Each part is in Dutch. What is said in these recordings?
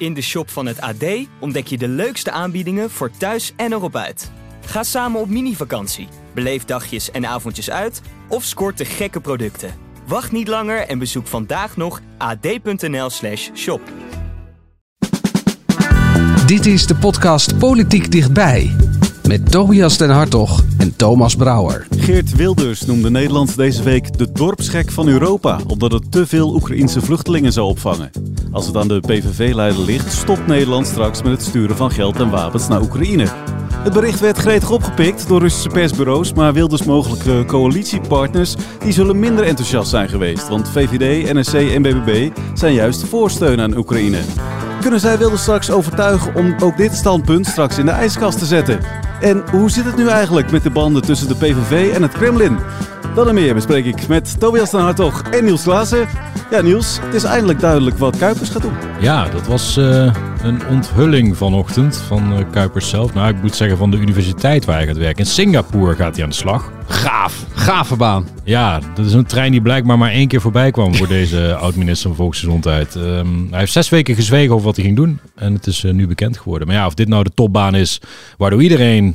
In de shop van het AD ontdek je de leukste aanbiedingen voor thuis en erop uit. Ga samen op mini-vakantie, beleef dagjes en avondjes uit of scoort de gekke producten. Wacht niet langer en bezoek vandaag nog ad.nl/slash shop. Dit is de podcast Politiek Dichtbij. Met Tobias den Hartog en Thomas Brouwer. Geert Wilders noemde Nederland deze week de dorpsgek van Europa, omdat het te veel Oekraïnse vluchtelingen zou opvangen. Als het aan de PVV-leider ligt, stopt Nederland straks met het sturen van geld en wapens naar Oekraïne. Het bericht werd gretig opgepikt door Russische persbureaus, maar Wilders mogelijke coalitiepartners die zullen minder enthousiast zijn geweest, want VVD, NSC en BBB zijn juist voor steun aan Oekraïne. Kunnen zij Wilders straks overtuigen om ook dit standpunt straks in de ijskast te zetten? En hoe zit het nu eigenlijk met de banden tussen de PVV en het Kremlin? Dat en meer bespreek ik met Tobias den Hartog en Niels Klaassen. Ja, Niels, het is eindelijk duidelijk wat Kuipers gaat doen. Ja, dat was uh, een onthulling vanochtend van uh, Kuipers zelf. Nou, ik moet zeggen van de universiteit waar hij gaat werken. In Singapore gaat hij aan de slag. Gaaf, gave baan. Ja, dat is een trein die blijkbaar maar één keer voorbij kwam voor deze oud-minister van Volksgezondheid. Um, hij heeft zes weken gezwegen over wat hij ging doen en het is uh, nu bekend geworden. Maar ja, of dit nou de topbaan is waardoor iedereen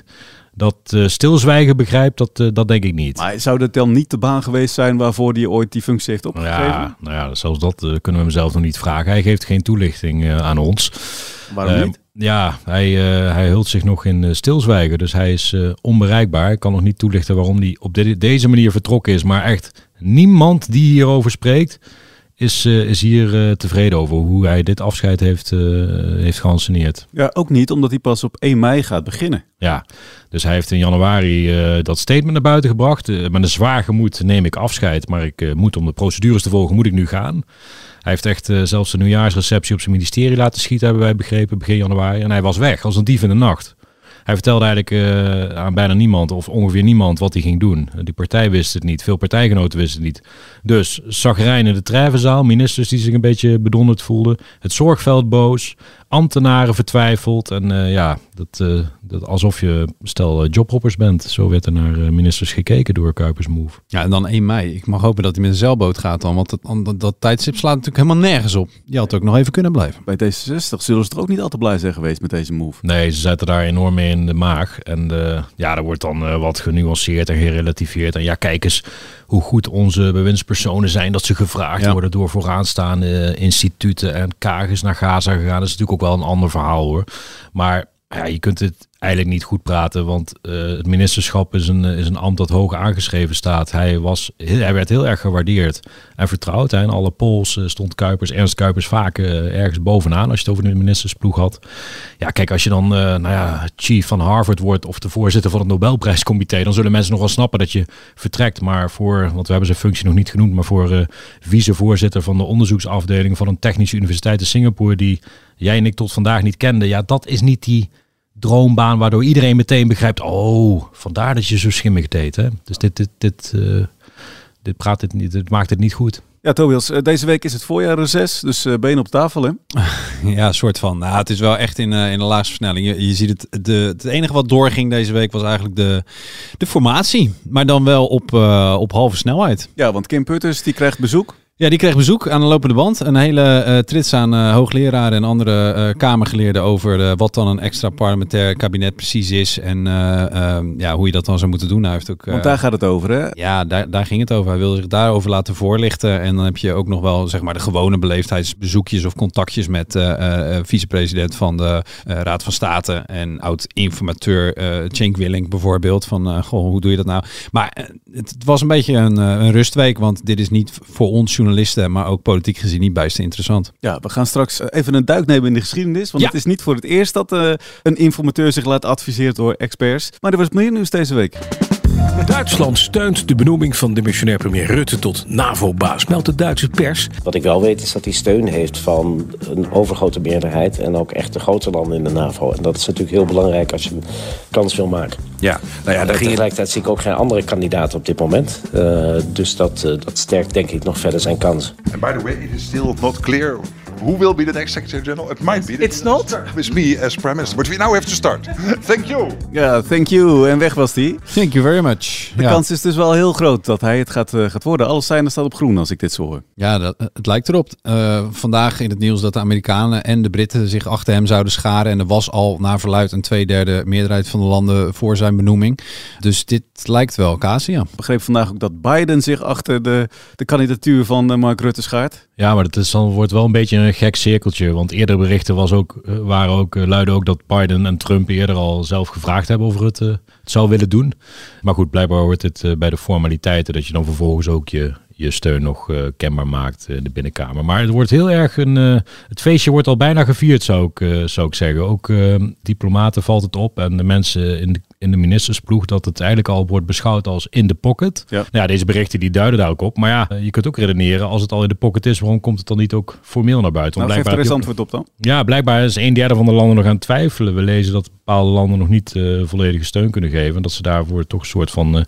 dat uh, stilzwijgen begrijpt, dat, uh, dat denk ik niet. Maar zou dat dan niet de baan geweest zijn waarvoor hij ooit die functie heeft opgegeven? Ja, nou ja, zelfs dat uh, kunnen we hem zelf nog niet vragen. Hij geeft geen toelichting aan ons. Waarom niet? Ja, hij, hij hult zich nog in stilzwijgen, dus hij is onbereikbaar. Ik kan nog niet toelichten waarom hij op de, deze manier vertrokken is, maar echt niemand die hierover spreekt is, uh, is hier uh, tevreden over hoe hij dit afscheid heeft, uh, heeft geanceneerd. Ja, ook niet omdat hij pas op 1 mei gaat beginnen. Ja, dus hij heeft in januari dat statement naar buiten gebracht. met een zwaar gemoed neem ik afscheid, maar ik moet om de procedures te volgen, moet ik nu gaan. Hij heeft echt zelfs een nieuwjaarsreceptie op zijn ministerie laten schieten, hebben wij begrepen, begin januari. En hij was weg, als een dief in de nacht. Hij vertelde eigenlijk uh, aan bijna niemand of ongeveer niemand wat hij ging doen. Die partij wist het niet, veel partijgenoten wisten het niet. Dus zagrijn in de treffenzaal, ministers die zich een beetje bedonderd voelden. Het zorgveld boos, ambtenaren vertwijfeld. En uh, ja, dat, uh, dat alsof je stel jobhoppers bent. Zo werd er naar ministers gekeken door Kuipers Move. Ja, en dan 1 mei. Ik mag hopen dat hij met een zeilboot gaat dan. Want dat, dat, dat tijdstip slaat natuurlijk helemaal nergens op. Je had ook nog even kunnen blijven. Bij D66 zullen ze er ook niet al te blij zijn geweest met deze move. Nee, ze zaten daar enorm mee in de maag. En uh, ja, er wordt dan uh, wat genuanceerd en gerelativeerd. En ja, kijk eens hoe goed onze bewindspersonen zijn dat ze gevraagd ja. worden door vooraanstaande instituten en kagers naar Gaza gegaan. Dat is natuurlijk ook wel een ander verhaal hoor. Maar ja, je kunt het eigenlijk niet goed praten, want uh, het ministerschap is een, is een ambt dat hoog aangeschreven staat. Hij, was, hij werd heel erg gewaardeerd en vertrouwd. Hè. Alle polls uh, stond Kuipers, Ernst Kuipers vaak uh, ergens bovenaan als je het over de ministersploeg had. Ja, kijk, als je dan nou ja, chief van Harvard wordt of de voorzitter van het Nobelprijscomité, dan zullen mensen nog wel snappen dat je vertrekt. Maar voor, want we hebben zijn functie nog niet genoemd, maar voor vicevoorzitter van de onderzoeksafdeling van een technische universiteit in Singapore, die jij en ik tot vandaag niet kenden, ja, dat is niet die droombaan waardoor iedereen meteen begrijpt, oh, vandaar dat je zo schimmig deed. Hè? Dus dit, dit, dit, uh, dit, praat het niet, dit maakt het niet goed. Ja, Tobias, deze week is het voorjaarreces, dus uh, been op tafel, hè? ja, soort van. Nou, het is wel echt in, uh, in de laagste versnelling. Je, je ziet het, de, het enige wat doorging deze week was eigenlijk de, de formatie. Maar dan wel op, uh, op halve snelheid. Ja, want Kim Putters, die krijgt bezoek. Ja, die kreeg bezoek aan de lopende band. Een hele uh, trits aan uh, hoogleraren en andere uh, kamergeleerden over wat dan een extra parlementair kabinet precies is. En ja, hoe je dat dan zou moeten doen. Hij heeft ook, Want daar gaat het over, hè? Ja, daar, daar ging het over. Hij wilde zich daarover laten voorlichten. En dan heb je ook nog wel zeg maar, de gewone beleefdheidsbezoekjes of contactjes met vicepresident van de Raad van State en oud-informateur Cenk Willink bijvoorbeeld. Van, goh, hoe doe je dat nou? Maar het, het was een beetje een, een rustweek, want dit is niet voor ons journalisten, maar ook politiek gezien niet bijster interessant. Ja, we gaan straks even een duik nemen in de geschiedenis. Want Ja. het is niet voor het eerst dat eh, een informateur zich laat adviseren door experts. Maar er was meer nieuws deze week. Duitsland steunt de benoeming van demissionair premier Rutte tot NAVO-baas, meldt de Duitse pers. Wat ik wel weet is dat hij steun heeft van een overgrote meerderheid en ook echt de grote landen in de NAVO. En dat is natuurlijk heel belangrijk als je een kans wil maken. Ja, nou ja, En daar ging het. tegelijkertijd zie ik ook geen andere kandidaat op dit moment. Uh, dus dat, uh, dat sterkt denk ik nog verder zijn kans. And by the way, it is still not clear who will be the next Secretary General? It might be. It's not? With me as Prime Minister. But we now have to start. Thank you. Ja, thank you. En weg was die. Thank you very much. De ja. kans is dus wel heel groot dat hij het gaat, eh, gaat worden. Alles zijn er staat op groen als ik dit zo hoor. Ja, dat, het lijkt erop. Eh, vandaag in het nieuws dat de Amerikanen en de Britten zich achter hem zouden scharen. En er was al naar verluid een tweederde meerderheid van de landen voor zijn benoeming. Dus dit lijkt wel Casia. Ik begreep vandaag ook dat Biden zich achter de, de kandidatuur van eh, Mark Rutte schaart. Ja, maar het is dan wordt wel een beetje een gek cirkeltje. Want eerder berichten was ook, eh, waren ook, eh, luiden ook dat Biden en Trump eerder al zelf gevraagd hebben of Rutte het zou willen doen. Maar goed, blijkbaar hoort het eh, bij de formaliteiten dat je dan vervolgens ook je, je steun nog eh, kenbaar maakt in de binnenkamer. Maar het wordt heel erg een. eh, het feestje wordt al bijna gevierd, zou ik, eh, zou ik zeggen. Ook eh, diplomaten valt het op en de mensen in de, in de ministersploeg dat het eigenlijk al wordt beschouwd als in de pocket. Ja. Nou ja, deze berichten die duiden daar ook op. Maar ja, je kunt ook redeneren, als het al in de pocket is, waarom komt het dan niet ook formeel naar buiten? Nou, geef er eens blijkbaar antwoord op dan. ja, blijkbaar is een derde van de landen nog aan het twijfelen. We lezen dat bepaalde landen nog niet eh, volledige steun kunnen geven. En dat ze daarvoor toch een soort van, eh,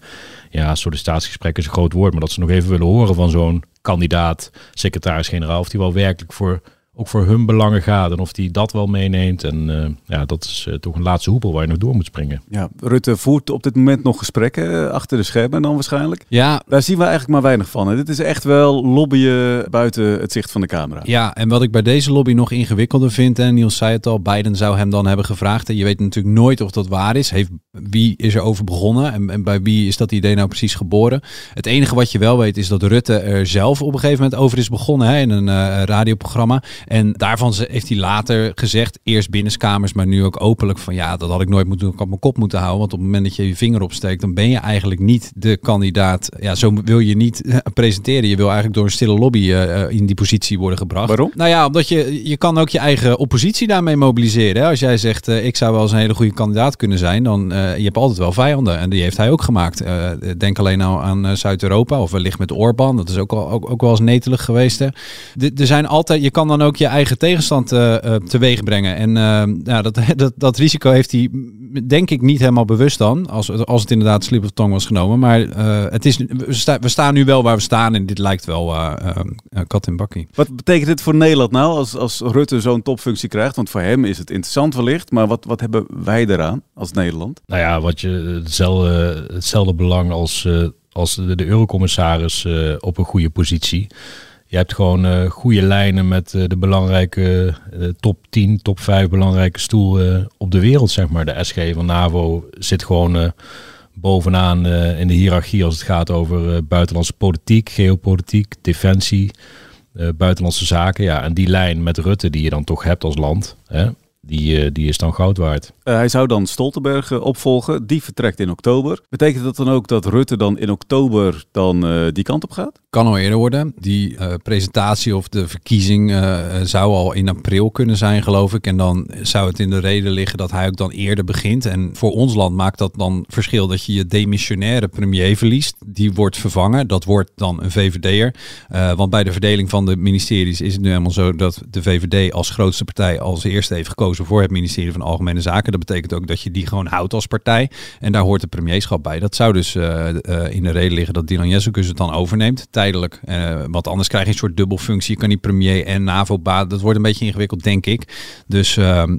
ja, sollicitatiegesprek is een groot woord, maar dat ze nog even willen horen van zo'n kandidaat, secretaris-generaal, of die wel werkelijk voor, ook voor hun belangen gaat en of die dat wel meeneemt. En eh, ja, dat is eh, toch een laatste hoepel waar je nog door moet springen. Ja, Rutte voert op dit moment nog gesprekken eh, achter de schermen dan waarschijnlijk. Ja, Daar zien we eigenlijk maar weinig van. Hè. Dit is echt wel lobbyen buiten het zicht van de camera. Ja, en wat ik bij deze lobby nog ingewikkelder vind, en Niels zei het al, Biden zou hem dan hebben gevraagd. En je weet natuurlijk nooit of dat waar is. Heeft, wie is er over begonnen en, en bij wie is dat idee nou precies geboren? Het enige wat je wel weet is dat Rutte er zelf op een gegeven moment over is begonnen hè, in een eh, radioprogramma. En daarvan heeft hij later gezegd, eerst binnenskamers, maar nu ook openlijk van ja, dat had ik nooit moeten, ik had mijn kop moeten houden. Want op het moment dat je je vinger opsteekt, dan ben je eigenlijk niet de kandidaat. Ja, zo wil je niet presenteren. Je wil eigenlijk door een stille lobby eh, eh, in die positie worden gebracht. Waarom? Nou ja, omdat je, je kan ook je eigen oppositie daarmee mobiliseren. Hè? Als jij zegt, eh, ik zou wel eens een hele goede kandidaat kunnen zijn, dan uh, je hebt altijd wel vijanden. En die heeft hij ook gemaakt. Denk alleen nou aan Zuid-Europa of wellicht met Orbán. Dat is ook, al, ook, ook wel eens netelig geweest. Hè? Er zijn altijd, je kan dan ook je eigen tegenstand uh, teweeg brengen. En ja, dat, dat, dat risico heeft hij, denk ik, niet helemaal bewust dan. Als, als het inderdaad slip of tong was genomen. Maar het is, we, sta, we, staan nu wel waar we staan. En dit lijkt wel kat in bakkie. Wat betekent dit voor Nederland nou als, als Rutte zo'n topfunctie krijgt? Want voor hem is het interessant wellicht. Maar wat, wat hebben wij eraan als Nederland? Nou ja, wat je hetzelfde, hetzelfde belang als, uh, als de, de eurocommissaris uh, op een goede positie. Je hebt gewoon uh, goede lijnen met uh, de belangrijke uh, top 10, top 5 belangrijke stoelen op de wereld, zeg maar. De SG van NAVO zit gewoon bovenaan in de hiërarchie als het gaat over buitenlandse politiek, geopolitiek, defensie, buitenlandse zaken. Ja, en die lijn met Rutte die je dan toch hebt als land, hè, die, die is dan goud waard. Uh, hij zou dan Stoltenberg uh, opvolgen. Die vertrekt in oktober. Betekent dat dan ook dat Rutte dan in oktober dan uh, die kant op gaat? Kan al eerder worden. Die presentatie of de verkiezing zou al in april kunnen zijn, geloof ik. En dan zou het in de reden liggen dat hij ook dan eerder begint. En voor ons land maakt dat dan verschil dat je je demissionaire premier verliest. Die wordt vervangen. Dat wordt dan een VVD'er. want bij de verdeling van de ministeries is het nu helemaal zo dat de VVD als grootste partij als eerste heeft gekozen voor het ministerie van Algemene Zaken. Dat betekent ook dat je die gewoon houdt als partij. En daar hoort het premierschap bij. Dat zou dus uh, uh, in de reden liggen dat Dylan Jezus het dan overneemt, tijdelijk. Uh, want anders krijg je een soort dubbelfunctie. Je kan niet premier en NAVO-baat. Dat wordt een beetje ingewikkeld, denk ik. Dus ehm,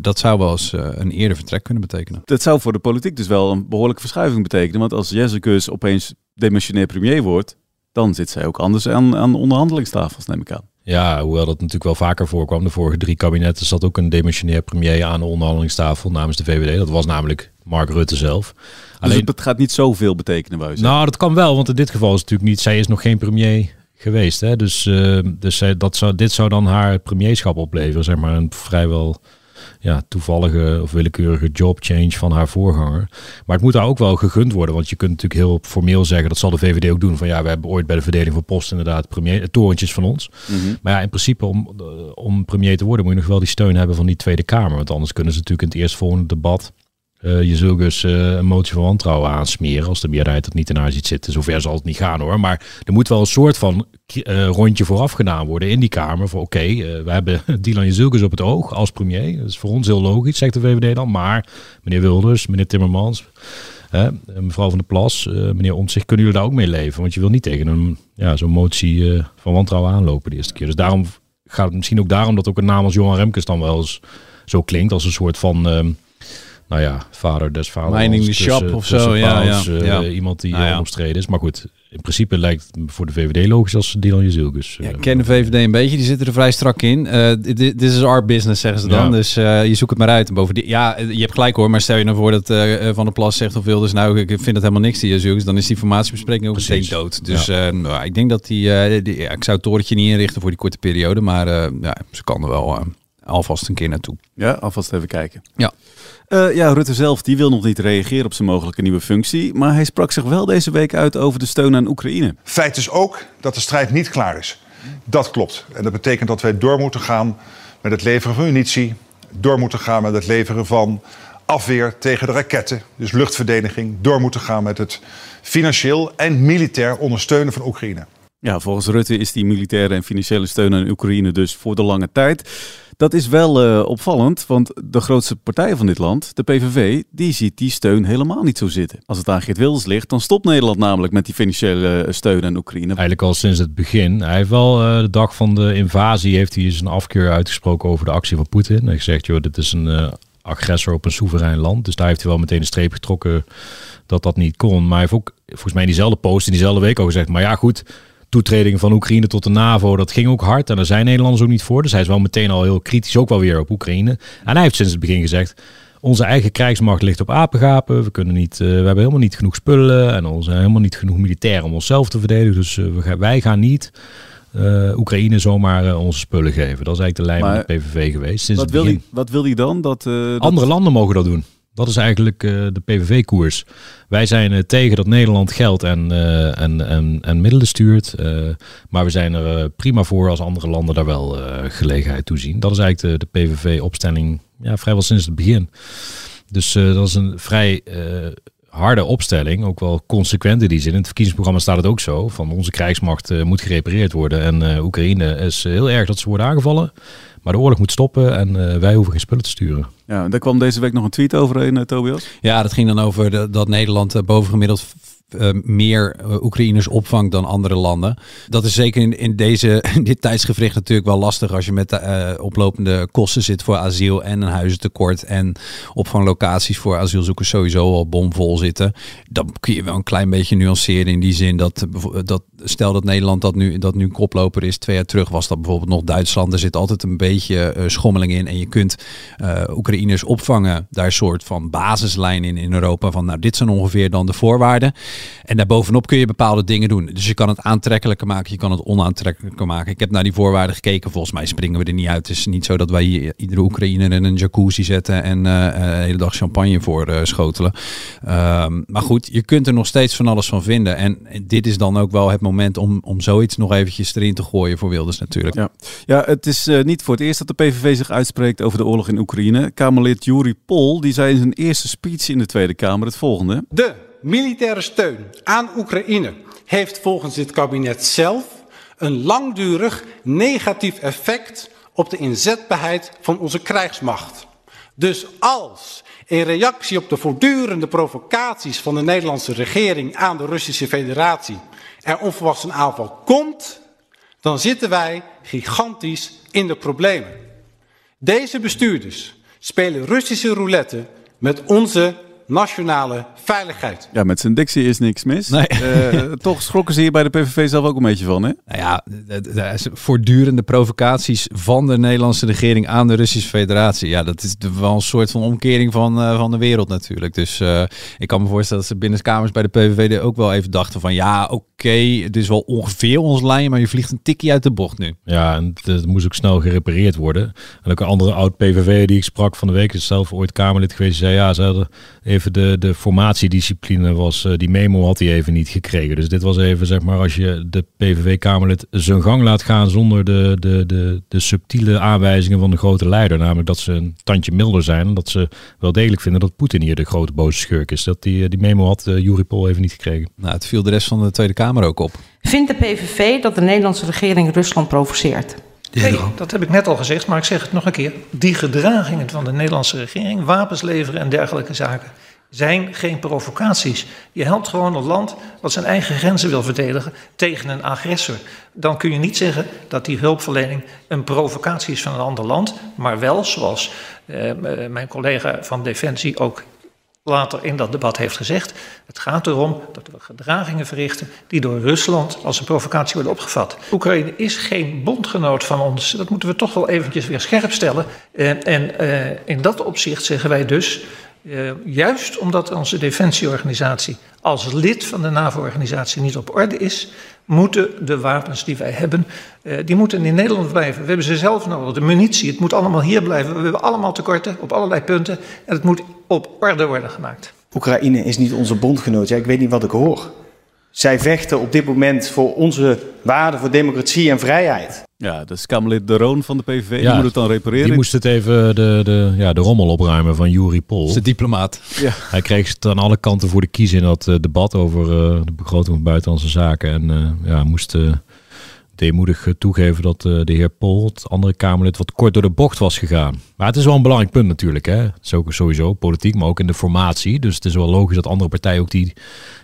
dat zou wel eens een eerder vertrek kunnen betekenen. Dat zou voor de politiek dus wel een behoorlijke verschuiving betekenen. Want als Jezus opeens demissionair premier wordt, dan zit zij ook anders aan, aan onderhandelingstafels, neem ik aan. Ja, hoewel dat natuurlijk wel vaker voorkwam. De vorige drie kabinetten zat ook een demissionair premier aan de onderhandelingstafel namens de VVD. Dat was namelijk Mark Rutte zelf. Alleen, dus het gaat niet zoveel betekenen, je Nou, dat kan wel, want in dit geval is het natuurlijk niet... Zij is nog geen premier geweest, hè. Dus, uh, dus zij, dat zou, dit zou dan haar premierschap opleveren, zeg maar. Een vrijwel ja, toevallige of willekeurige job change van haar voorganger. Maar het moet daar ook wel gegund worden. Want je kunt natuurlijk heel formeel zeggen, dat zal de VVD ook doen. Van ja, we hebben ooit bij de verdeling van posten inderdaad premier, torentjes van ons. Mm -hmm. Maar ja, in principe om, om premier te worden moet je nog wel die steun hebben van die Tweede Kamer. Want anders kunnen ze natuurlijk in het eerstvolgende debat uh, je zult dus uh, een motie van wantrouwen aansmeren als de meerderheid het niet in haar ziet zitten. Zover zal het niet gaan hoor. Maar er moet wel een soort van uh, rondje vooraf gedaan worden in die Kamer. Voor oké, we hebben Dylan Jezilkes op het oog als premier. Dat is voor ons heel logisch, zegt de VVD dan. Maar meneer Wilders, meneer Timmermans, mevrouw van der Plas, meneer Omtzigt, kunnen jullie daar ook mee leven? Want je wil niet tegen een ja, zo'n motie van wantrouwen aanlopen de eerste keer. Dus daarom gaat het misschien ook daarom dat ook een naam als Johan Remkes dan wel eens zo klinkt. Als een soort van... nou ja, vader des vaders. Mining the shop of zo, ja, ja, ja. Iemand die Nou ja. onomstreden is. Maar goed, in principe lijkt het voor de VVD logisch als Dylan Jezilgus. Ja, ik ken de VVD een beetje, die zitten er vrij strak in. Eh, Dit is our business, zeggen ze dan. Ja. Dus eh, je zoekt het maar uit. En bovendien, ja, je hebt gelijk hoor, maar stel je nou voor dat eh, Van der Plas zegt of Wilders, nou, ik vind het helemaal niks, die Jezus, dan is die formatiebespreking ook meteen dood. Dus eh, nou, ik denk dat die, eh, ik zou het torentje niet inrichten voor die korte periode, maar eh, ja, ze kan er wel eh, alvast een keer naartoe. Ja, alvast even kijken. Ja. Eh, ja, Rutte zelf die wil nog niet reageren op zijn mogelijke nieuwe functie. Maar hij sprak zich wel deze week uit over de steun aan Oekraïne. Feit is ook dat de strijd niet klaar is. Dat klopt. En dat betekent dat wij door moeten gaan met het leveren van munitie. Door moeten gaan met het leveren van afweer tegen de raketten. Dus luchtverdediging. Door moeten gaan met het financieel en militair ondersteunen van Oekraïne. Ja, volgens Rutte is die militaire en financiële steun aan Oekraïne dus voor de lange tijd. Dat is wel eh, opvallend, want de grootste partij van dit land, de PVV, die ziet die steun helemaal niet zo zitten. Als het aan Geert Wilders ligt, dan stopt Nederland namelijk met die financiële eh, steun aan Oekraïne. Eigenlijk al sinds het begin. Hij heeft wel eh, de dag van de invasie heeft hij zijn afkeur uitgesproken over de actie van Poetin. Hij gezegd, joh, dit is een agressor op een soeverein land. Dus daar heeft hij wel meteen een streep getrokken dat dat niet kon. Maar hij heeft ook volgens mij in diezelfde post in diezelfde week al gezegd, maar ja goed, toetreding van Oekraïne tot de NAVO, dat ging ook hard. En daar zijn Nederlanders ook niet voor. Dus hij is wel meteen al heel kritisch ook wel weer op Oekraïne. En hij heeft sinds het begin gezegd, onze eigen krijgsmacht ligt op apengapen. We, kunnen niet, eh, we hebben helemaal niet genoeg spullen en onze helemaal niet genoeg militair om onszelf te verdedigen. Dus eh, we wij gaan niet eh, Oekraïne zomaar eh, onze spullen geven. Dat is eigenlijk de lijn Maar van de PVV geweest. Sinds Wat wil, wat wil hij dan? Dat, eh, dat- Andere landen mogen dat doen. Dat is eigenlijk eh, de PVV-koers. Wij zijn eh, tegen dat Nederland geld en, eh, en, en, en middelen stuurt. maar we zijn er prima voor als andere landen daar wel gelegenheid toe zien. Dat is eigenlijk de, de PVV-opstelling ja, vrijwel sinds het begin. Dus dat is een vrij harde opstelling. Ook wel consequent in die zin. In het verkiezingsprogramma staat het ook zo. Van onze krijgsmacht moet gerepareerd worden. En Oekraïne is heel erg dat ze worden aangevallen. Maar de oorlog moet stoppen en eh, wij hoeven geen spullen te sturen. Ja, daar kwam deze week nog een tweet overheen, eh, Tobias. Ja, dat ging dan over de- dat Nederland eh, bovengemiddeld eh, meer eh, Oekraïners opvangt dan andere landen. Dat is zeker in, in, deze, dit tijdsgevricht natuurlijk wel lastig als je met de eh, oplopende kosten zit voor asiel en een huizentekort en opvanglocaties voor asielzoekers sowieso al bomvol zitten. Dan kun je wel een klein beetje nuanceren in die zin dat, dat stel dat Nederland dat nu, dat nu koploper is, twee jaar terug was dat bijvoorbeeld nog Duitsland. Er zit altijd een beetje schommeling in en je kunt Oekraïners opvangen. Daar een soort van basislijn in in Europa van nou dit zijn ongeveer dan de voorwaarden. En daarbovenop kun je bepaalde dingen doen. Dus je kan het aantrekkelijker maken, je kan het onaantrekkelijker maken. Ik heb naar die voorwaarden gekeken. Volgens mij springen we er niet uit. Het is niet zo dat wij hier iedere Oekraïner in een jacuzzi zetten en eh, eh, de hele dag champagne voor eh, schotelen. Ehm, maar goed, je kunt er nog steeds van alles van vinden. En dit is dan ook wel het moment om, om zoiets nog eventjes erin te gooien voor Wilders natuurlijk. Ja, ja het is eh, niet voor het eerst dat de PVV zich uitspreekt over de oorlog in Oekraïne. Kamerlid Juri Pol die zei in zijn eerste speech in de Tweede Kamer het volgende. De militaire steun aan Oekraïne heeft volgens dit kabinet zelf een langdurig negatief effect op de inzetbaarheid van onze krijgsmacht. Dus als in reactie op de voortdurende provocaties van de Nederlandse regering aan de Russische Federatie er onverwachts een aanval komt, dan zitten wij gigantisch in de problemen. Deze bestuurders spelen Russische roulette met onze nationale veiligheid. Ja, met zijn dictie is niks mis. Nee. Eh, toch schrokken ze hier bij de PVV zelf ook een beetje van, hè? Nou ja, de- de- de voortdurende provocaties van de Nederlandse regering aan de Russische Federatie. Ja, dat is de- wel een soort van omkering van, eh, van de wereld natuurlijk. Dus eh, ik kan me voorstellen dat ze binnenkamers bij de PVV ook wel even dachten van ja, oké, het is wel ongeveer ons lijn, maar je vliegt een tikje uit de bocht nu. Ja, en het, moest ook snel gerepareerd worden. En ook een andere oud-PVV die ik sprak van de week, is zelf ooit Kamerlid geweest. Zei, ja, ze hadden even de, de formatiediscipline was, eh, die memo had hij even niet gekregen. Dus dit was even, zeg maar, als je de PVV-Kamerlid zijn gang laat gaan zonder de, de, de, de subtiele aanwijzingen van de grote leider. Namelijk dat ze een tandje milder zijn en dat ze wel degelijk vinden dat Poetin hier de grote boze schurk is. Dat die, die memo had uh, Juri Pol even niet gekregen. Nou, het viel de rest van de Tweede Kamer ook op. Vindt de PVV dat de Nederlandse regering Rusland provoceert? Nee, dat heb ik net al gezegd, maar ik zeg het nog een keer. Die gedragingen van de Nederlandse regering, wapens leveren en dergelijke zaken, zijn geen provocaties. Je helpt gewoon een land dat zijn eigen grenzen wil verdedigen tegen een agressor. Dan kun je niet zeggen dat die hulpverlening een provocatie is van een ander land, maar wel, zoals eh, mijn collega van Defensie ook later in dat debat heeft gezegd. Het gaat erom dat we gedragingen verrichten die door Rusland als een provocatie worden opgevat. Oekraïne is geen bondgenoot van ons. Dat moeten we toch wel eventjes weer scherp stellen. En, en uh, in dat opzicht zeggen wij dus. Uh, juist omdat onze defensieorganisatie als lid van de NAVO-organisatie niet op orde is, moeten de wapens die wij hebben, uh, die moeten in Nederland blijven. We hebben ze zelf nodig, de munitie, het moet allemaal hier blijven. We hebben allemaal tekorten op allerlei punten en het moet op orde worden gemaakt. Oekraïne is niet onze bondgenoot. Ja, ik weet niet wat ik hoor. Zij vechten op dit moment voor onze waarden, voor democratie en vrijheid. Ja, dat is Kamerlid De Roon van de PVV. Ja, die moet het dan repareren. Die moest het even de, de, ja, de rommel opruimen van Juri Pol. De diplomaat. Ja. Hij kreeg het aan alle kanten voor de kies in dat uh, debat over uh, de begroting van buitenlandse zaken. En uh, ja, moest deemoedig toegeven dat de heer Pol, het andere Kamerlid, wat kort door de bocht was gegaan. Maar het is wel een belangrijk punt natuurlijk. Hè? Zo, sowieso politiek, maar ook in de formatie. Dus het is wel logisch dat andere partijen ook die,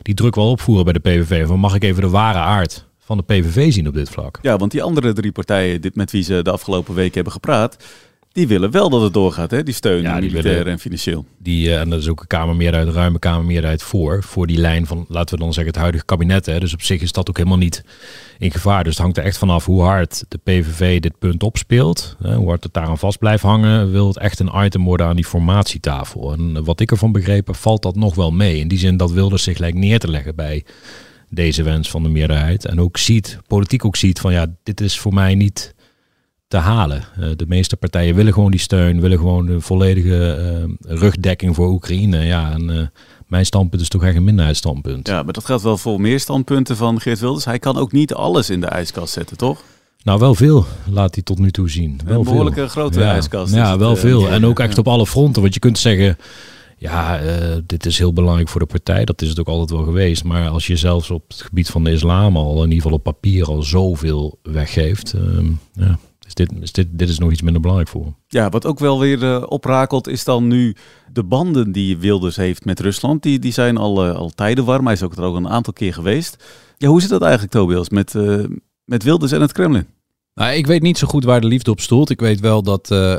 die druk wel opvoeren bij de PVV. Van mag ik even de ware aard van de PVV zien op dit vlak. Ja, want die andere drie partijen dit, met wie ze de afgelopen weken hebben gepraat, die willen wel dat het doorgaat, hè? die steun, ja, die militair en financieel. Die, uh, en dat is ook een kamermeerderheid, een ruime kamermeerderheid voor, voor die lijn van, laten we dan zeggen, het huidige kabinet. Hè? Dus op zich is dat ook helemaal niet in gevaar. Dus het hangt er echt vanaf hoe hard de PVV dit punt opspeelt, hè? hoe hard het daaraan vast blijft hangen, wil het echt een item worden aan die formatietafel. En wat ik ervan begrepen, valt dat nog wel mee. In die zin dat wilde zich lijkt neer te leggen bij deze wens van de meerderheid. En ook ziet, politiek ook ziet van ja, dit is voor mij niet te halen. Uh, de meeste partijen willen gewoon die steun, willen gewoon de volledige uh, rugdekking voor Oekraïne. Ja, en uh, mijn standpunt is toch echt een minderheidsstandpunt. Ja, maar dat geldt wel voor meer standpunten van Geert Wilders. Hij kan ook niet alles in de ijskast zetten, toch? Nou, wel veel laat hij tot nu toe zien. Wel een behoorlijke veel. grote ja. ijskast. Ja, wel veel. En ook echt op alle fronten. Want je kunt zeggen, ja, uh, dit is heel belangrijk voor de partij. Dat is het ook altijd wel geweest. Maar als je zelfs op het gebied van de islam al, in ieder geval op papier, al zoveel weggeeft. Uh, ja, dit, is dit, dit is nog iets minder belangrijk voor. Ja, wat ook wel weer uh, oprakelt, is dan nu de banden die Wilders heeft met Rusland. Die, die zijn al, uh, al tijden warm. Hij is ook er ook een aantal keer geweest. Ja, hoe zit dat eigenlijk, Tobias, met, uh, met Wilders en het Kremlin? Nou, ik weet niet zo goed waar de liefde op stoelt. Ik weet wel dat uh, uh,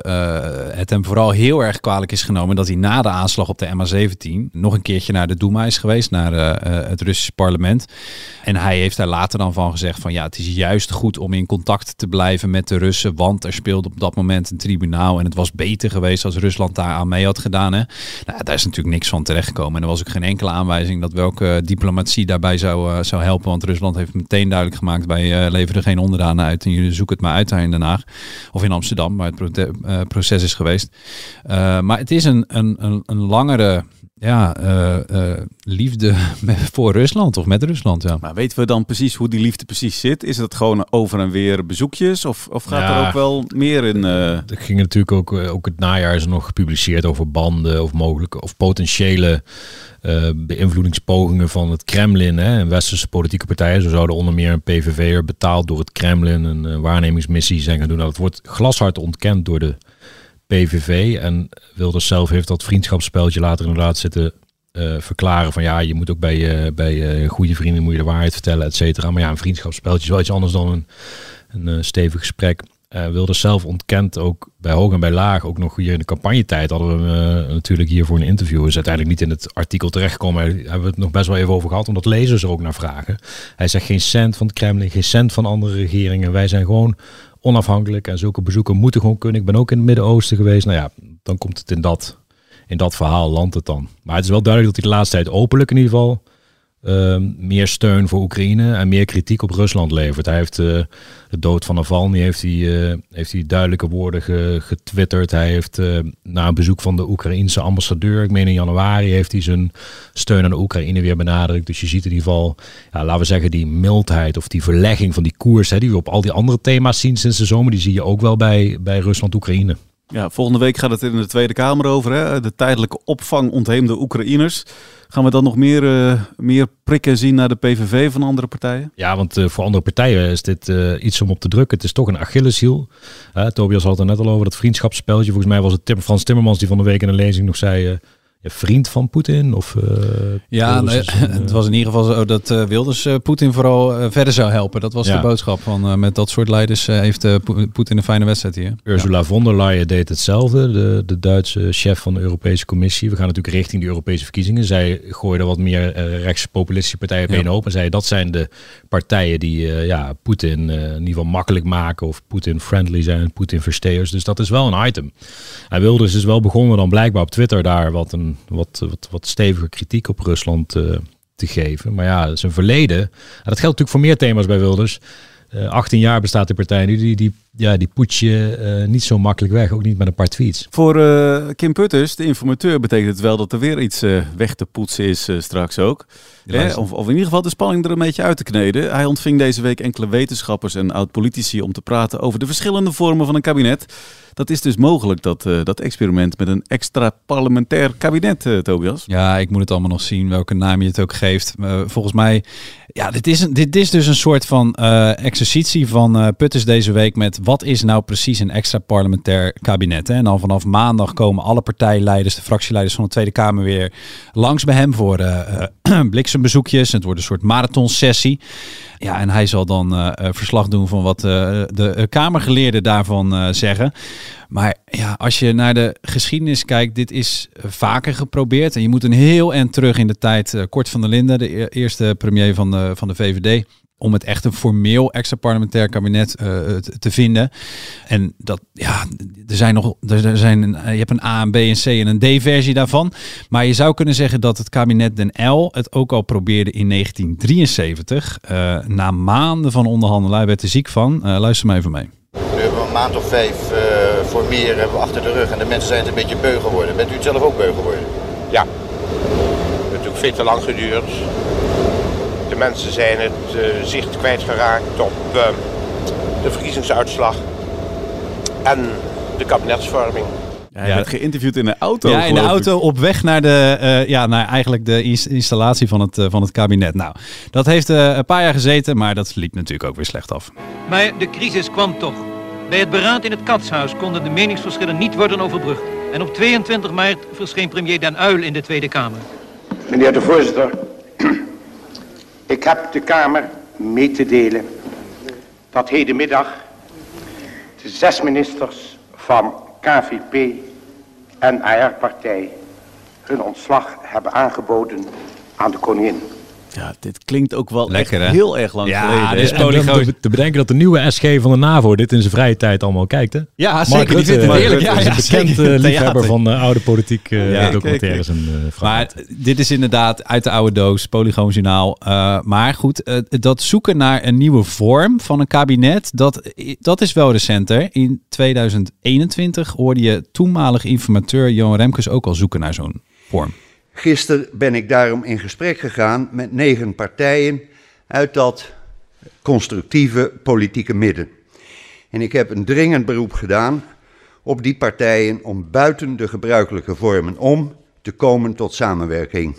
het hem vooral heel erg kwalijk is genomen dat hij na de aanslag op de MH17 nog een keertje naar de Duma is geweest, naar uh, het Russische parlement. En hij heeft daar later dan van gezegd van ja, het is juist goed om in contact te blijven met de Russen, want er speelde op dat moment een tribunaal en het was beter geweest als Rusland daar aan mee had gedaan. Hè? Nou, daar is natuurlijk niks van terechtgekomen en er was ook geen enkele aanwijzing dat welke diplomatie daarbij zou, zou helpen, want Rusland heeft meteen duidelijk gemaakt wij leveren geen onderdanen uit en zoeken het maar uit daar in Den Haag of in Amsterdam, waar het uh, proces is geweest. Uh, maar het is een, een, een langere ja, uh, liefde met, voor Rusland of met Rusland. Ja. Maar weten we dan precies hoe die liefde precies zit? Is het gewoon over en weer bezoekjes of, of gaat ja, er ook wel meer in? Er ging natuurlijk ook, ook het najaar is nog gepubliceerd over banden of mogelijke of potentiële uh, beïnvloedingspogingen van het Kremlin hè, en westerse politieke partijen. Zo zouden onder meer een PVV'er betaald door het Kremlin een uh, waarnemingsmissie zijn gaan doen. Nou, dat wordt glashard ontkend door de PVV. En Wilders zelf heeft dat vriendschapsspeltje later inderdaad zitten uh, verklaren van ja, je moet ook bij, uh, bij goede vrienden moet je de waarheid vertellen, et cetera. Maar ja, een vriendschapsspeltje is wel iets anders dan een, een stevig gesprek. Uh, Wilders zelf ontkent ook bij hoog en bij laag, ook nog hier in de campagnetijd hadden we natuurlijk hier voor een interview. Is uiteindelijk niet in het artikel terechtgekomen. Daar hebben we het nog best wel even over gehad, omdat lezers er ook naar vragen. Hij zegt geen cent van het Kremlin, geen cent van andere regeringen. Wij zijn gewoon onafhankelijk en zulke bezoeken moeten gewoon kunnen. Ik ben ook in het Midden-Oosten geweest. Nou ja, dan komt het in dat, in dat verhaal, landt het dan. Maar het is wel duidelijk dat hij de laatste tijd openlijk in ieder geval uh, meer steun voor Oekraïne en meer kritiek op Rusland levert. Hij heeft uh, de dood van Navalny heeft hij, uh, heeft hij duidelijke woorden ge, getwitterd. Hij heeft na een bezoek van de Oekraïense ambassadeur, ik meen in januari, heeft hij zijn steun aan de Oekraïne weer benadrukt. Dus je ziet in ieder geval, ja, laten we zeggen, die mildheid of die verlegging van die koers, hè, die we op al die andere thema's zien sinds de zomer, die zie je ook wel bij, bij Rusland-Oekraïne. Ja, volgende week gaat het in de Tweede Kamer over. Hè? De tijdelijke opvang ontheemde Oekraïners. Gaan we dan nog meer, uh, meer prikken zien naar de PVV van andere partijen? Ja, want uh, voor andere partijen is dit uh, iets om op te drukken. Het is toch een Achilleshiel. Tobias had het er net al over, dat vriendschapsspeltje. Volgens mij was het Tim, Frans Timmermans die van de week in een lezing nog zei... vriend van Poetin? Of, uh, ja, nee, het was in ieder geval zo dat uh, Wilders uh, Poetin vooral verder zou helpen. Dat was ja. de boodschap van met dat soort leiders heeft Poetin een fijne wedstrijd hier. Ursula ja. von der Leyen deed hetzelfde, de, de Duitse chef van de Europese Commissie. We gaan natuurlijk richting de Europese verkiezingen. Zij gooide wat meer rechtspopulistische partijen op één En Zei dat zijn de partijen die ja, Poetin in ieder geval makkelijk maken of Poetin-friendly zijn, Poetin-versteers. Dus dat is wel een item. Hij wilde dus wel begonnen dan blijkbaar op Twitter daar wat een wat, wat, wat stevige kritiek op Rusland uh, te geven. Maar ja, zijn verleden. dat geldt natuurlijk voor meer thema's bij Wilders. Uh, eh, 18 jaar bestaat de partij nu. Die, die, ja, die poets je uh, niet zo makkelijk weg. Ook niet met een paar tweets. Voor uh, Kim Putters, de informateur, betekent het wel dat er weer iets weg te poetsen is straks ook. Of, of, in ieder geval de spanning er een beetje uit te kneden. Hij ontving deze week enkele wetenschappers en oud-politici om te praten over de verschillende vormen van een kabinet. Dat is dus mogelijk, dat, uh, dat experiment met een extra parlementair kabinet, uh, Tobias. Ja, ik moet het allemaal nog zien, welke naam je het ook geeft. Uh, volgens mij, ja, dit is, een, dit is dus een soort van exercitie van Putters deze week met wat is nou precies een extra parlementair kabinet. Hè? En dan vanaf maandag komen alle partijleiders, de fractieleiders van de Tweede Kamer weer langs bij hem voor bliksembezoekjes. Het wordt een soort marathonsessie. Ja, en hij zal dan uh, verslag doen van wat uh, de Kamergeleerden daarvan zeggen. Maar ja, als je naar de geschiedenis kijkt, dit is vaker geprobeerd. En je moet een heel en terug in de tijd. Kort van der Linden, de e-, eerste premier van de, van de VVD om het echt een formeel extra parlementair kabinet uh, te vinden. En dat, ja, er zijn nog, er zijn, je hebt een A, een B, een C en een D-versie daarvan. Maar je zou kunnen zeggen dat het kabinet Den L het ook al probeerde in 1973. Uh, eh, na maanden van onderhandelen, hij werd er ziek van. Uh, luister maar even mee. We hebben een maand of vijf voor meer hebben we achter de rug en de mensen zijn het een beetje beu geworden. Bent u het zelf ook beu geworden? Ja, het heeft natuurlijk veel te lang geduurd mensen zijn het uh, zicht kwijtgeraakt op uh, de verkiezingsuitslag en de kabinetsvorming. Ja, hij werd geïnterviewd in de auto. Ja, in de auto op weg naar, de, uh, ja, naar eigenlijk de installatie van het, van het kabinet. Nou, dat heeft een paar jaar gezeten, maar dat liep natuurlijk ook weer slecht af. Maar de crisis kwam toch. Bij het beraad in het Katshuis konden de meningsverschillen niet worden overbrugd. En op 22 maart verscheen premier Den Uyl in de Tweede Kamer. Meneer de voorzitter, ik heb de Kamer mee te delen dat hedenmiddag de zes ministers van KVP en AR-partij hun ontslag hebben aangeboden aan de koningin. Ja, dit klinkt ook wel Lekker, echt heel erg lang ja, geleden. Ja, is te bedenken dat de nieuwe SG van de NAVO dit in zijn vrije tijd allemaal kijkt. Hè? Ja, Mark zeker. Rutte, die heerlijk. Ja, ja, een bekend uh, liefhebber van uh, oude politiek uh, ja, documentaires. En, maar dit is inderdaad uit de oude doos, Polygoonjournaal. maar goed, dat zoeken naar een nieuwe vorm van een kabinet, dat, dat is wel recenter. In 2021 hoorde je toenmalig informateur Johan Remkes ook al zoeken naar zo'n vorm. Gisteren ben ik daarom in gesprek gegaan met negen partijen uit dat constructieve politieke midden. En ik heb een dringend beroep gedaan op die partijen om buiten de gebruikelijke vormen om te komen tot samenwerking.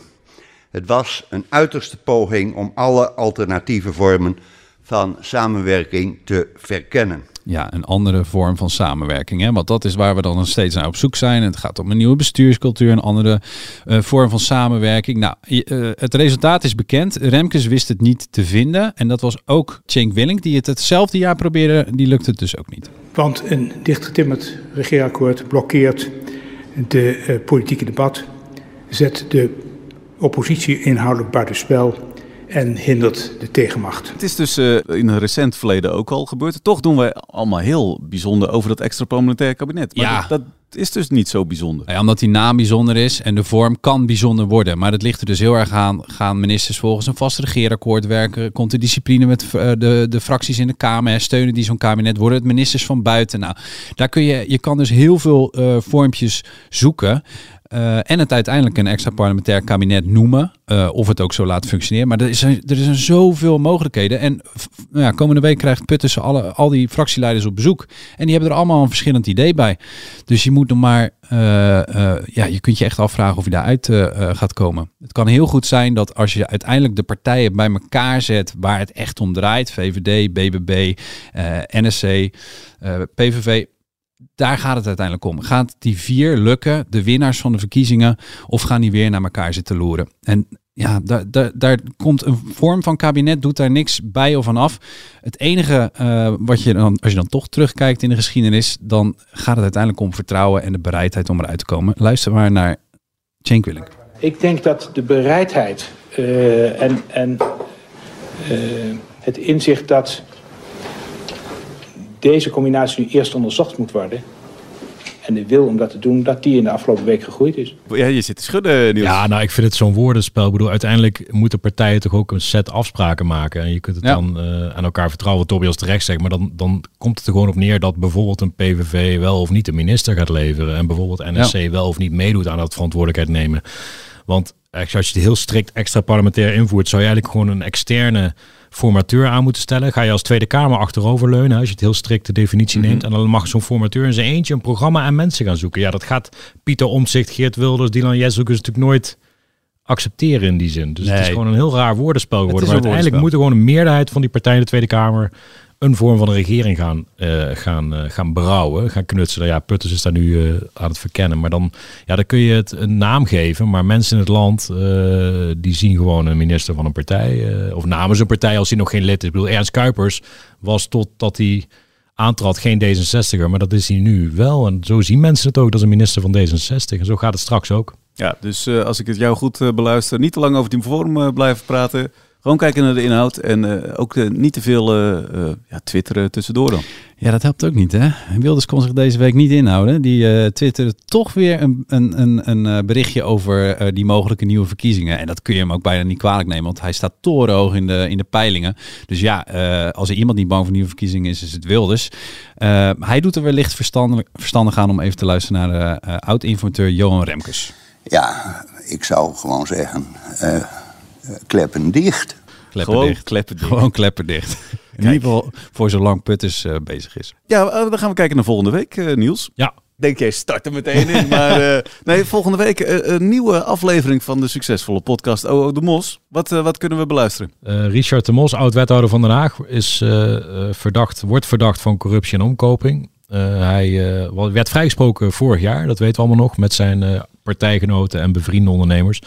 Het was een uiterste poging om alle alternatieve vormen van samenwerking te verkennen ja, een andere vorm van samenwerking. Hè? Want dat is waar we dan nog steeds naar op zoek zijn. Het gaat om een nieuwe bestuurscultuur, een andere uh, vorm van samenwerking. Nou, uh, het resultaat is bekend. Remkes wist het niet te vinden. En dat was ook Cenk Willink, die het hetzelfde jaar probeerde. Die lukte het dus ook niet. Want een dichtgetimmerd regeerakkoord blokkeert de uh, politieke debat, zet de oppositie inhoudelijk buitenspel en hindert de tegenmacht. Het is dus uh, in een recent verleden ook al gebeurd. Toch doen wij allemaal heel bijzonder over dat extra parlementair kabinet. Maar ja. dat, dat is dus niet zo bijzonder. Ja, omdat die naam bijzonder is en de vorm kan bijzonder worden. Maar dat ligt er dus heel erg aan. Gaan ministers volgens een vast regeerakkoord werken? Komt de discipline met uh, de, de fracties in de Kamer? Steunen die zo'n kabinet? Worden het ministers van buiten? Nou, daar kun je, je kan dus heel veel uh, vormpjes zoeken. Uh, en het uiteindelijk een extra parlementair kabinet noemen. Uh, of het ook zo laten functioneren. Maar er, is, er zijn zoveel mogelijkheden. En ja, komende week krijgt Putters alle, al die fractieleiders op bezoek. En die hebben er allemaal een verschillend idee bij. Dus je moet nog maar. Uh, ja, je kunt je echt afvragen of je daaruit gaat komen. Het kan heel goed zijn dat als je uiteindelijk de partijen bij elkaar zet. waar het echt om draait: VVD, BBB, NSC, PVV daar gaat het uiteindelijk om. Gaat die vier lukken, de winnaars van de verkiezingen, of gaan die weer naar elkaar zitten loeren? En ja, daar, daar, daar komt een vorm van kabinet, doet daar niks bij of van af. Het enige uh, wat je dan, als je dan toch terugkijkt in de geschiedenis, dan gaat het uiteindelijk om vertrouwen en de bereidheid om eruit te komen. Luister maar naar Cenk Willink. Ik denk dat de bereidheid uh, en, en uh, het inzicht dat deze combinatie nu eerst onderzocht moet worden. En de wil om dat te doen, dat die in de afgelopen week gegroeid is. Ja, je zit te schudden, Niels. Ja, nou, ik vind het zo'n woordenspel. Ik bedoel, uiteindelijk moeten partijen toch ook een set afspraken maken. En je kunt het ja. dan uh, aan elkaar vertrouwen, wat Tobias terecht zegt. Maar dan, dan komt het er gewoon op neer dat bijvoorbeeld een PVV wel of niet een minister gaat leveren. En bijvoorbeeld NSC ja. wel of niet meedoet aan dat verantwoordelijkheid nemen. Want als je het heel strikt extra parlementair invoert, zou je eigenlijk gewoon een externe formateur aan moeten stellen. Ga je als Tweede Kamer achteroverleunen, als je het heel strikt de definitie Mhm. neemt. En dan mag zo'n formateur in zijn eentje een programma en mensen gaan zoeken. Ja, dat gaat Pieter Omzicht, Geert Wilders, Dylan Jezus natuurlijk nooit accepteren in die zin. Dus het is gewoon een heel raar woordenspel geworden. Maar uiteindelijk moet er gewoon een meerderheid van die partijen in de Tweede Kamer een vorm van een regering gaan, eh, gaan, eh, gaan brouwen, gaan knutselen. Ja, Putters is daar nu eh, aan het verkennen. Maar dan, ja, dan kun je het een naam geven. Maar mensen in het land, die zien gewoon een minister van een partij. of namens een partij als hij nog geen lid is. Ik bedoel, Ernst Kuipers was totdat hij aantrad geen D66er. Maar dat is hij nu wel. En zo zien mensen het ook. Dat is een minister van D66. En zo gaat het straks ook. Ja, dus als ik het jou goed beluister, niet te lang over die vorm blijven praten. Gewoon kijken naar de inhoud en eh, ook eh, niet te veel eh, eh, ja, twitteren tussendoor dan. Ja, dat helpt ook niet, hè? Wilders kon zich deze week niet inhouden. Die eh twitterde toch weer een, een, een, een eh, berichtje over eh, die mogelijke nieuwe verkiezingen. En dat kun je hem ook bijna niet kwalijk nemen, want hij staat torenhoog in de, in de peilingen. Dus ja, eh, als er iemand niet bang voor nieuwe verkiezingen is, is het Wilders. Eh, hij doet er wellicht verstandig, verstandig aan om even te luisteren naar de eh, oud-informateur Johan Remkes. Ja, ik zou gewoon zeggen, kleppen dicht. Kleppen Gewoon dicht. kleppen dicht. Gewoon kleppen dicht. In ieder geval voor zolang Putters eh, bezig is. Ja, eh, dan gaan we kijken naar volgende week, eh, Niels. Ja. Denk jij, start er meteen in. Maar eh, nee, volgende week eh, een nieuwe aflevering van de succesvolle podcast OO de Mos. Wat, eh, wat kunnen we beluisteren? Eh, Richard de Mos, oud-wethouder van Den Haag, is, eh, eh, verdacht, wordt verdacht van corruptie en omkoping. Eh, hij eh, werd vrijgesproken vorig jaar, dat weten we allemaal nog, met zijn eh, partijgenoten en bevriende ondernemers.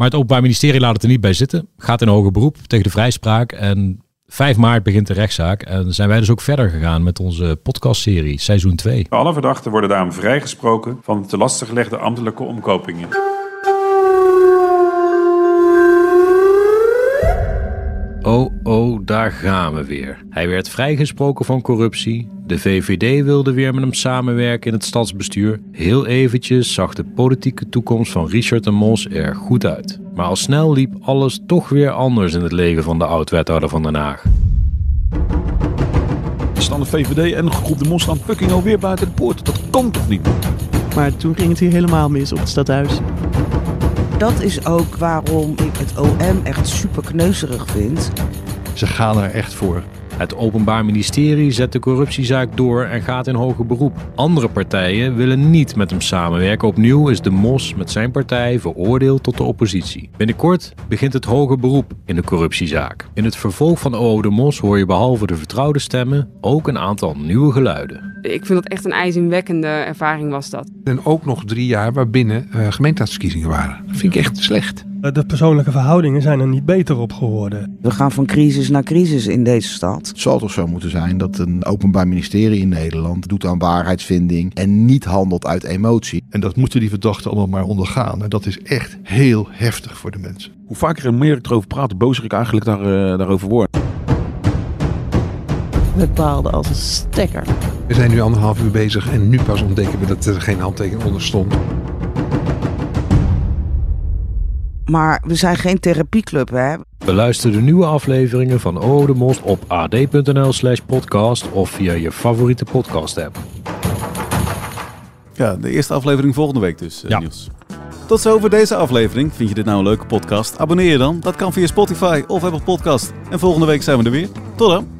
Maar het Openbaar Ministerie laat het er niet bij zitten. Gaat in hoger beroep tegen de vrijspraak. En 5 maart begint de rechtszaak. En zijn wij dus ook verder gegaan met onze podcastserie, seizoen 2. Alle verdachten worden daarom vrijgesproken van de te lastig gelegde ambtelijke omkopingen. Oh, oh, daar gaan we weer. Hij werd vrijgesproken van corruptie. De VVD wilde weer met hem samenwerken in het stadsbestuur. Heel eventjes zag de politieke toekomst van Richard de Mos er goed uit. Maar al snel liep alles toch weer anders in het leven van de oud-wethouder van Den Haag. Staan de VVD en groep de Mos staan fucking alweer buiten de poort. Dat kan toch niet? Maar toen ging het hier helemaal mis op het stadhuis. Dat is ook waarom ik het OM echt super kneuzerig vind. Ze gaan er echt voor. Het Openbaar Ministerie zet de corruptiezaak door en gaat in hoger beroep. Andere partijen willen niet met hem samenwerken. Opnieuw is de Mos met zijn partij veroordeeld tot de oppositie. Binnenkort begint het hoger beroep in de corruptiezaak. In het vervolg van OO de Mos hoor je behalve de vertrouwde stemmen ook een aantal nieuwe geluiden. Ik vind dat echt een ijzingwekkende ervaring was dat. En ook nog drie jaar waarbinnen uh, gemeenteraadsverkiezingen waren. Dat vind ik echt slecht. De persoonlijke verhoudingen zijn er niet beter op geworden. We gaan van crisis naar crisis in deze stad. Het zal toch zo moeten zijn dat een openbaar ministerie in Nederland doet aan waarheidsvinding en niet handelt uit emotie. En dat moeten die verdachten allemaal maar ondergaan. En dat is echt heel heftig voor de mensen. Hoe vaker en meer ik erover praat, hoe bozer ik eigenlijk daar, uh, daarover word. We baalden als een stekker. We zijn nu anderhalf uur bezig en nu pas ontdekken we dat er geen handtekening onder stond. Maar we zijn geen therapieclub, hè? Beluister de nieuwe afleveringen van OO de Mos op ad.nl slash podcast of via je favoriete podcast app. Ja, de eerste aflevering volgende week dus, uh, ja. Niels. Tot zover deze aflevering. Vind je dit nou een leuke podcast? Abonneer je dan. Dat kan via Spotify of Apple Podcast. En volgende week zijn we er weer. Tot dan.